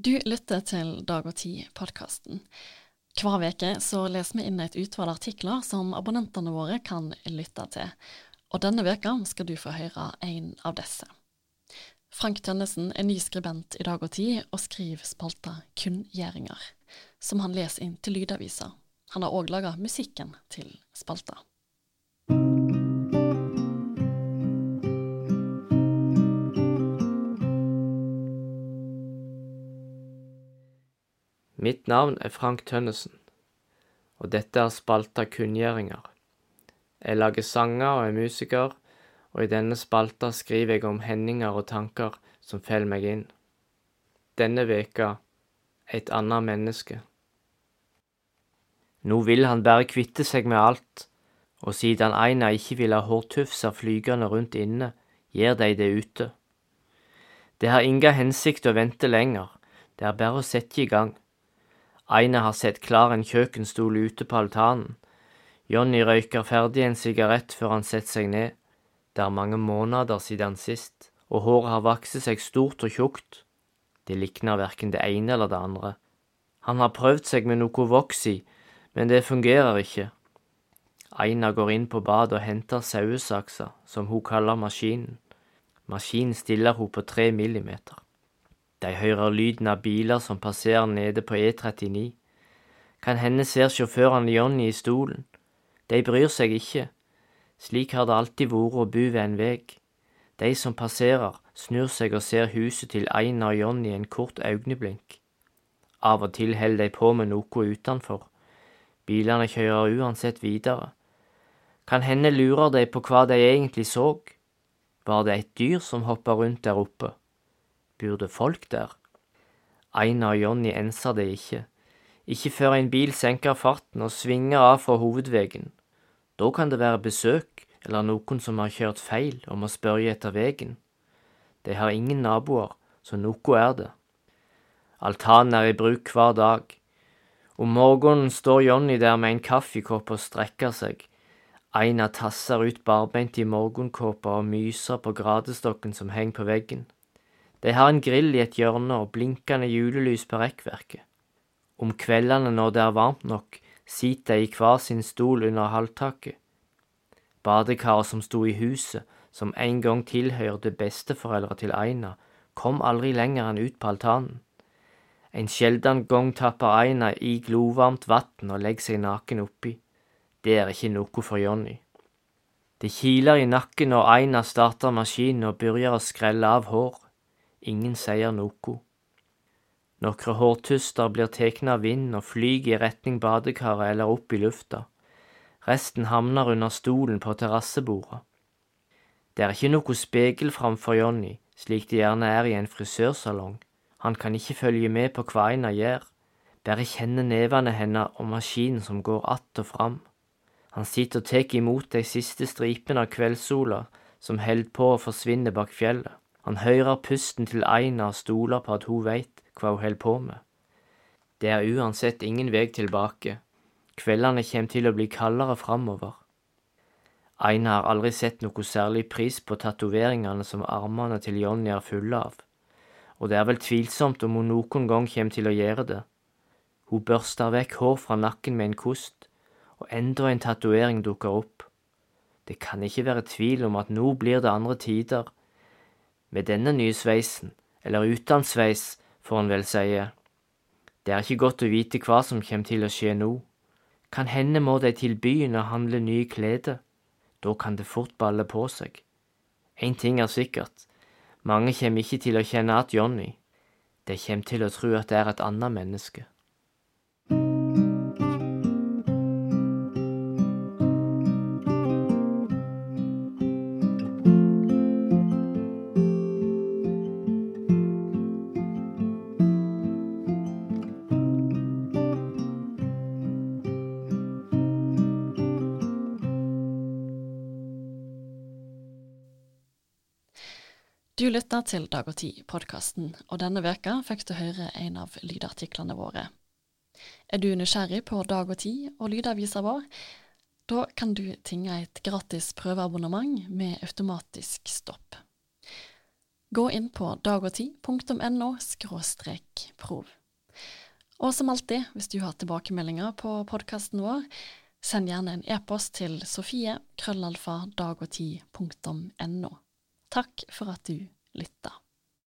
Du lytter til Dag og Tid-podkasten. Hver uke leser vi inn et utvalg artikler som abonnentene våre kan lytte til. Og denne veka skal du få høre en av disse. Frank Tønnesen er ny skribent i Dag og Tid og skriver spalta Kunngjøringer, som han leser inn til lydavisa. Han har òg laga musikken til spalta. Mitt navn er Frank Tønnesen, og dette er spalta Kunngjøringer. Jeg lager sanger og er musiker, og i denne spalta skriver jeg om hendinger og tanker som faller meg inn. Denne veka et annet menneske. Nå vil han bare kvitte seg med alt, og siden Aina ikke vil ha hårtufser flygende rundt inne, gjør de det ute. Det har inga hensikt å vente lenger, det er bare å sette i gang. Aina har sett klar en kjøkkenstol ute på altanen. Johnny røyker ferdig en sigarett før han setter seg ned. Det er mange måneder siden sist, og håret har vokst seg stort og tjukt. Det likner verken det ene eller det andre. Han har prøvd seg med noe voks i, men det fungerer ikke. Aina går inn på badet og henter sauesaksa, som hun kaller maskinen. Maskinen stiller hun på tre millimeter. De hører lyden av biler som passerer nede på E39. Kan hende ser sjåføren Johnny i stolen. De bryr seg ikke. Slik har det alltid vært å bo ved en veg. De som passerer, snur seg og ser huset til Aina og Johnny en kort øyeblink. Av og til holder de på med noe utenfor. Bilene kjører uansett videre. Kan hende lurer de på hva de egentlig så. Var det et dyr som hoppa rundt der oppe? Bor det folk der? Einar og Jonny enser det ikke. Ikke før en bil senker farten og svinger av fra hovedveien. Da kan det være besøk eller noen som har kjørt feil og må spørre etter veien. De har ingen naboer, så noe er det. Altanen er i bruk hver dag. Om morgenen står Jonny der med en kaffekopp og strekker seg. Einar tasser ut barbeint i morgenkåpa og myser på gradestokken som henger på veggen. De har en grill i et hjørne og blinkende julelys på rekkverket. Om kveldene når det er varmt nok, sitter de i hver sin stol under halvtaket. Badekaret som sto i huset, som en gang tilhørte besteforeldre til Aina, kom aldri lenger enn ut på altanen. En sjelden gang tapper Aina i glovarmt vann og legger seg naken oppi. Det er ikke noe for Jonny. Det kiler i nakken når Aina starter maskinen og begynner å skrelle av hår. Ingen sier noe. Nokre hårtuster blir tatt av vind og flyger i retning badekaret eller opp i lufta. Resten havner under stolen på terrassebordet. Det er ikke noe spegel framfor Johnny, slik det gjerne er i en frisørsalong. Han kan ikke følge med på hva Aina gjør, bare kjenne nevene hennes og maskinen som går att og fram. Han sitter og tar imot de siste stripene av kveldssola som holder på å forsvinne bak fjellet. Han hører pusten til Aina og stoler på at hun veit hva hun holder på med. Det er uansett ingen vei tilbake. Kveldene kommer til å bli kaldere framover. Aina har aldri sett noe særlig pris på tatoveringene som armene til Jonny er fulle av, og det er vel tvilsomt om hun noen gang kommer til å gjøre det. Hun børster vekk hår fra nakken med en kost, og enda en tatovering dukker opp. Det kan ikke være tvil om at nå blir det andre tider, med denne nye sveisen, eller uten sveis, får en vel sie. Det er ikke godt å vite hva som kommer til å skje nå. Kan hende må de til byen og handle nye klede. Da kan det fort balle på seg. En ting er sikkert, mange kommer ikke til å kjenne at Johnny. De kommer til å tro at det er et annet menneske. Du lytter til Dag og Tid-podkasten, og denne veka fikk du høre en av lydartiklene våre. Er du nysgjerrig på Dag og Tid og lydavisa vår? Da kan du tinge et gratis prøveabonnement med automatisk stopp. Gå inn på dagogtid.no prov. Og som alltid, hvis du har tilbakemeldinger på podkasten vår, send gjerne en e-post til sofie krøllalfa dagogtid.no. Takk for at du lytta.